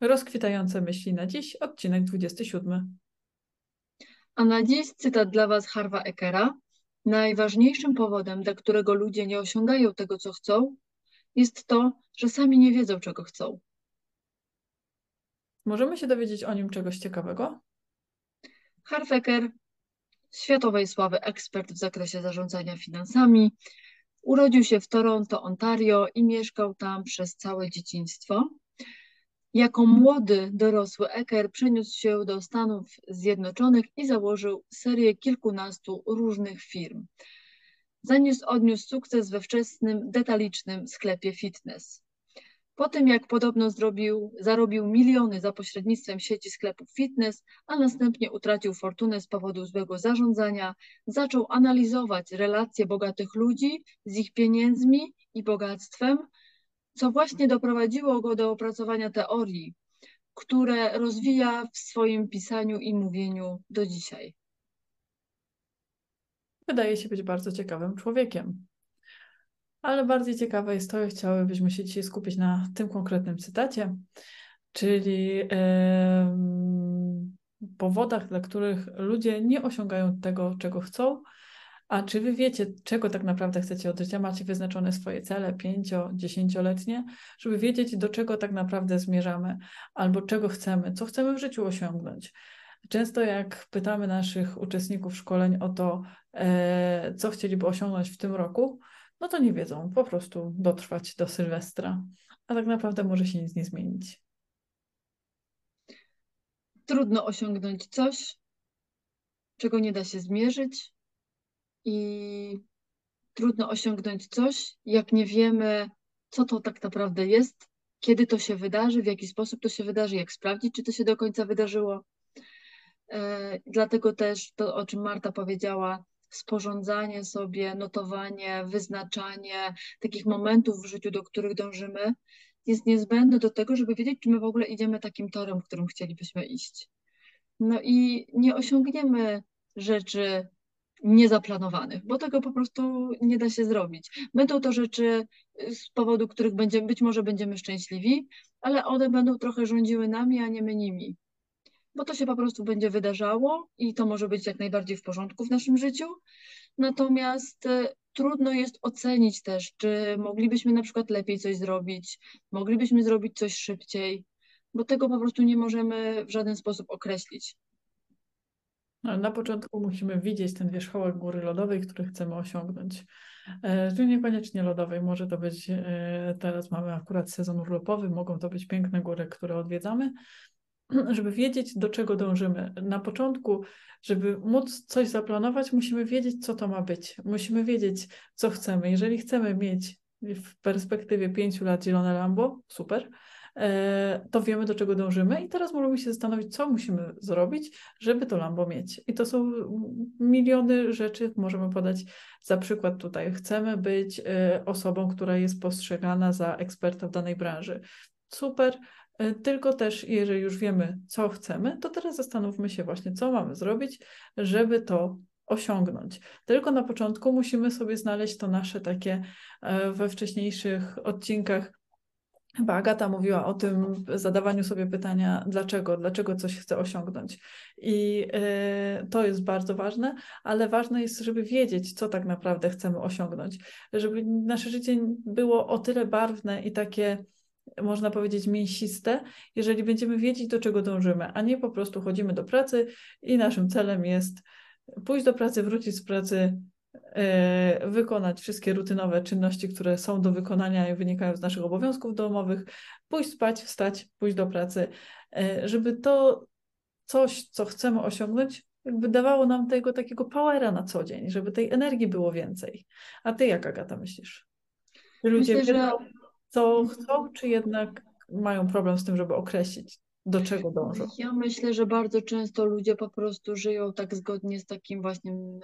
Rozkwitające myśli na dziś, odcinek 27. A na dziś cytat dla Was Harva Ekera. Najważniejszym powodem, dla którego ludzie nie osiągają tego, co chcą, jest to, że sami nie wiedzą, czego chcą. Możemy się dowiedzieć o nim czegoś ciekawego? Harv Eker, światowej sławy ekspert w zakresie zarządzania finansami, urodził się w Toronto, Ontario i mieszkał tam przez całe dzieciństwo. Jako młody, dorosły Eker przeniósł się do Stanów Zjednoczonych i założył serię kilkunastu różnych firm. Zaniósł, odniósł sukces we wczesnym, detalicznym sklepie fitness. Po tym, jak podobno zrobił, zarobił miliony za pośrednictwem sieci sklepów fitness, a następnie utracił fortunę z powodu złego zarządzania, zaczął analizować relacje bogatych ludzi z ich pieniędzmi i bogactwem, co właśnie doprowadziło go do opracowania teorii, które rozwija w swoim pisaniu i mówieniu do dzisiaj. Wydaje się być bardzo ciekawym człowiekiem. Ale bardziej ciekawe jest to, i chciałybyśmy się dzisiaj skupić na tym konkretnym cytacie, czyli yy, powodach, dla których ludzie nie osiągają tego, czego chcą, a czy wy wiecie, czego tak naprawdę chcecie od życia? Macie wyznaczone swoje cele pięcio, dziesięcioletnie, żeby wiedzieć, do czego tak naprawdę zmierzamy, albo czego chcemy, co chcemy w życiu osiągnąć. Często jak pytamy naszych uczestników szkoleń o to, e, co chcieliby osiągnąć w tym roku, no to nie wiedzą, po prostu dotrwać do Sylwestra, a tak naprawdę może się nic nie zmienić. Trudno osiągnąć coś, czego nie da się zmierzyć, i trudno osiągnąć coś, jak nie wiemy, co to tak naprawdę jest, kiedy to się wydarzy, w jaki sposób to się wydarzy, jak sprawdzić, czy to się do końca wydarzyło. E, dlatego też to, o czym Marta powiedziała, sporządzanie sobie, notowanie, wyznaczanie takich momentów w życiu, do których dążymy, jest niezbędne do tego, żeby wiedzieć, czy my w ogóle idziemy takim torem, którym chcielibyśmy iść. No i nie osiągniemy rzeczy niezaplanowanych, bo tego po prostu nie da się zrobić. Będą to rzeczy, z powodu których będziemy, być może będziemy szczęśliwi, ale one będą trochę rządziły nami, a nie my nimi. Bo to się po prostu będzie wydarzało i to może być jak najbardziej w porządku w naszym życiu. Natomiast e, trudno jest ocenić też, czy moglibyśmy na przykład lepiej coś zrobić, moglibyśmy zrobić coś szybciej, bo tego po prostu nie możemy w żaden sposób określić. No, na początku musimy widzieć ten wierzchołek góry lodowej, który chcemy osiągnąć. E, tu niekoniecznie lodowej, może to być, e, teraz mamy akurat sezon urlopowy, mogą to być piękne góry, które odwiedzamy, żeby wiedzieć, do czego dążymy. Na początku, żeby móc coś zaplanować, musimy wiedzieć, co to ma być. Musimy wiedzieć, co chcemy. Jeżeli chcemy mieć w perspektywie pięciu lat zielone Lambo, super. E, to wiemy, do czego dążymy i teraz możemy się zastanowić, co musimy zrobić, żeby to Lambo mieć. I to są miliony rzeczy, możemy podać za przykład tutaj. Chcemy być e, osobą, która jest postrzegana za eksperta w danej branży. Super, e, tylko też, jeżeli już wiemy, co chcemy, to teraz zastanówmy się właśnie, co mamy zrobić, żeby to osiągnąć. Tylko na początku musimy sobie znaleźć to nasze takie we wcześniejszych odcinkach Chyba Agata mówiła o tym zadawaniu sobie pytania, dlaczego, dlaczego coś chce osiągnąć. I y, to jest bardzo ważne, ale ważne jest, żeby wiedzieć, co tak naprawdę chcemy osiągnąć. Żeby nasze życie było o tyle barwne i takie, można powiedzieć, mięsiste, jeżeli będziemy wiedzieć, do czego dążymy, a nie po prostu chodzimy do pracy i naszym celem jest pójść do pracy, wrócić z pracy, wykonać wszystkie rutynowe czynności, które są do wykonania i wynikają z naszych obowiązków domowych, pójść spać, wstać, pójść do pracy, e, żeby to coś, co chcemy osiągnąć, jakby dawało nam tego takiego powera na co dzień, żeby tej energii było więcej. A ty jak, Agata, myślisz? Ludzie Myślę, wiedzą, że... co chcą, czy jednak mają problem z tym, żeby określić, do czego dążą? Ja myślę, że bardzo często ludzie po prostu żyją tak zgodnie z takim właśnie Mm,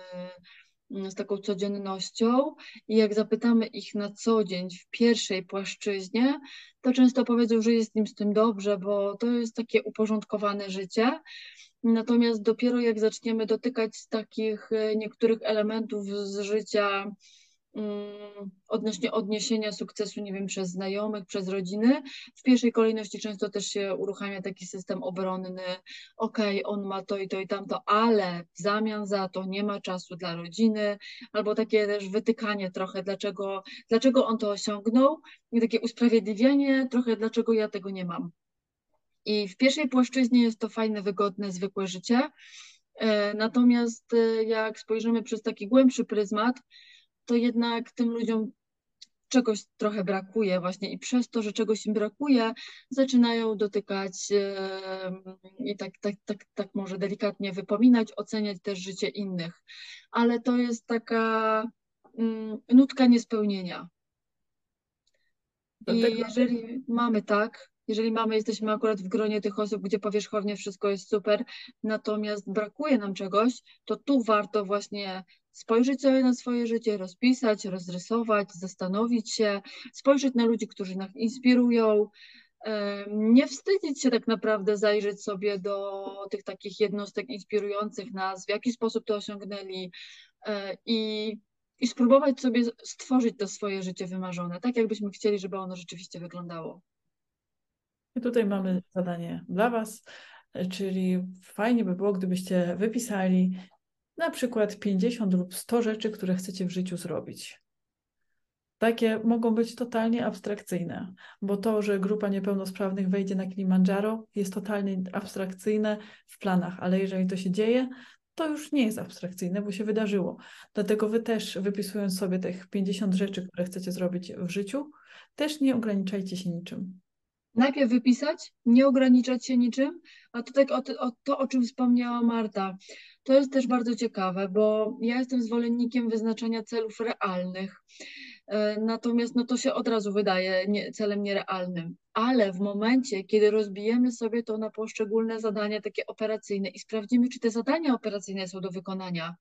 z taką codziennością i jak zapytamy ich na co dzień w pierwszej płaszczyźnie, to często powiedzą, że jest im z tym dobrze, bo to jest takie uporządkowane życie. Natomiast dopiero jak zaczniemy dotykać takich e, niektórych elementów z życia mm, odnośnie odniesienia sukcesu, nie wiem, przez znajomych, przez rodziny. W pierwszej kolejności często też się uruchamia taki system obronny. Okej, okay, on ma to i to i tamto, ale w zamian za to nie ma czasu dla rodziny, albo takie też wytykanie trochę, dlaczego, dlaczego on to osiągnął, i takie usprawiedliwianie trochę, dlaczego ja tego nie mam. I w pierwszej płaszczyźnie jest to fajne, wygodne, zwykłe życie. E, natomiast e, jak spojrzymy przez taki głębszy pryzmat, to jednak tym ludziom czegoś trochę brakuje właśnie i przez to, że czegoś im brakuje, zaczynają dotykać i tak, tak, tak, tak może delikatnie wypominać, oceniać też życie innych. Ale to jest taka mm, nutka niespełnienia. I jeżeli mamy tak, jeżeli mamy, jesteśmy akurat w gronie tych osób, gdzie powierzchownie wszystko jest super, natomiast brakuje nam czegoś, to tu warto właśnie spojrzeć sobie na swoje życie, rozpisać, rozrysować, zastanowić się, spojrzeć na ludzi, którzy nas inspirują, nie wstydzić się tak naprawdę zajrzeć sobie do tych takich jednostek inspirujących nas, w jaki sposób to osiągnęli e, i, i spróbować sobie stworzyć to swoje życie wymarzone, tak jakbyśmy chcieli, żeby ono rzeczywiście wyglądało. I tutaj mamy zadanie dla Was, czyli fajnie by było, gdybyście wypisali na przykład 50 lub 100 rzeczy, które chcecie w życiu zrobić. Takie mogą być totalnie abstrakcyjne, bo to, że grupa niepełnosprawnych wejdzie na Kilimandżaro, jest totalnie abstrakcyjne w planach, ale jeżeli to się dzieje, to już nie jest abstrakcyjne, bo się wydarzyło. Dlatego wy też, wypisując sobie tych 50 rzeczy, które chcecie zrobić w życiu, też nie ograniczajcie się niczym najpierw wypisać, nie ograniczać się niczym, a to tak o, o, to, o czym wspomniała Marta. To jest też bardzo ciekawe, bo ja jestem zwolennikiem wyznaczania celów realnych. E, natomiast no to się od razu wydaje nie, celem nierealnym. Ale w momencie, kiedy rozbijemy sobie to na poszczególne zadania takie operacyjne i sprawdzimy, czy te zadania operacyjne są do wykonania,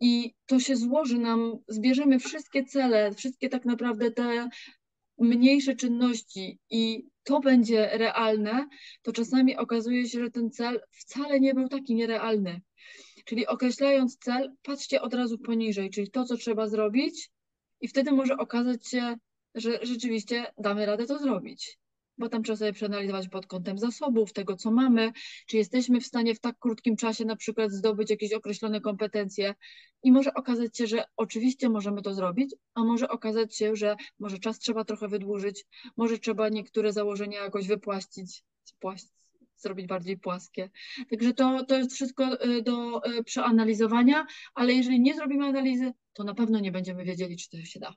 i to się złoży nam, zbierzemy wszystkie cele, wszystkie tak naprawdę te mniejsze czynności i to będzie realne, to czasami okazuje się, że ten cel wcale nie był taki nierealny. Czyli określając cel, patrzcie od razu poniżej, czyli to, co trzeba zrobić, i wtedy może okazać się, że rzeczywiście damy radę to zrobić bo tam trzeba sobie przeanalizować pod kątem zasobów, tego co mamy, czy jesteśmy w stanie w tak krótkim czasie na przykład zdobyć jakieś określone kompetencje i może okazać się, że oczywiście możemy to zrobić, a może okazać się, że może czas trzeba trochę wydłużyć, może trzeba niektóre założenia jakoś wypłaścić, zrobić bardziej płaskie. Także to, to jest wszystko y, do y, przeanalizowania, ale jeżeli nie zrobimy analizy, to na pewno nie będziemy wiedzieli, czy to się da.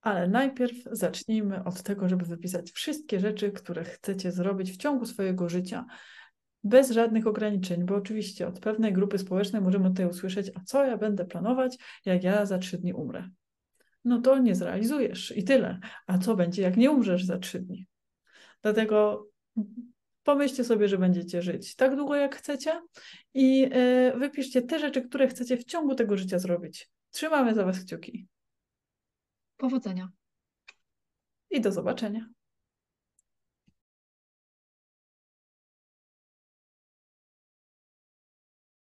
Ale najpierw zacznijmy od tego, żeby wypisać wszystkie rzeczy, które chcecie zrobić w ciągu swojego życia, bez żadnych ograniczeń, bo oczywiście od pewnej grupy społecznej możemy tutaj usłyszeć, a co ja będę planować, jak ja za trzy dni umrę. No to nie zrealizujesz i tyle. A co będzie, jak nie umrzesz za trzy dni? Dlatego pomyślcie sobie, że będziecie żyć tak długo, jak chcecie i yy, wypiszcie te rzeczy, które chcecie w ciągu tego życia zrobić. Trzymamy za Was kciuki. Powodzenia. I do zobaczenia.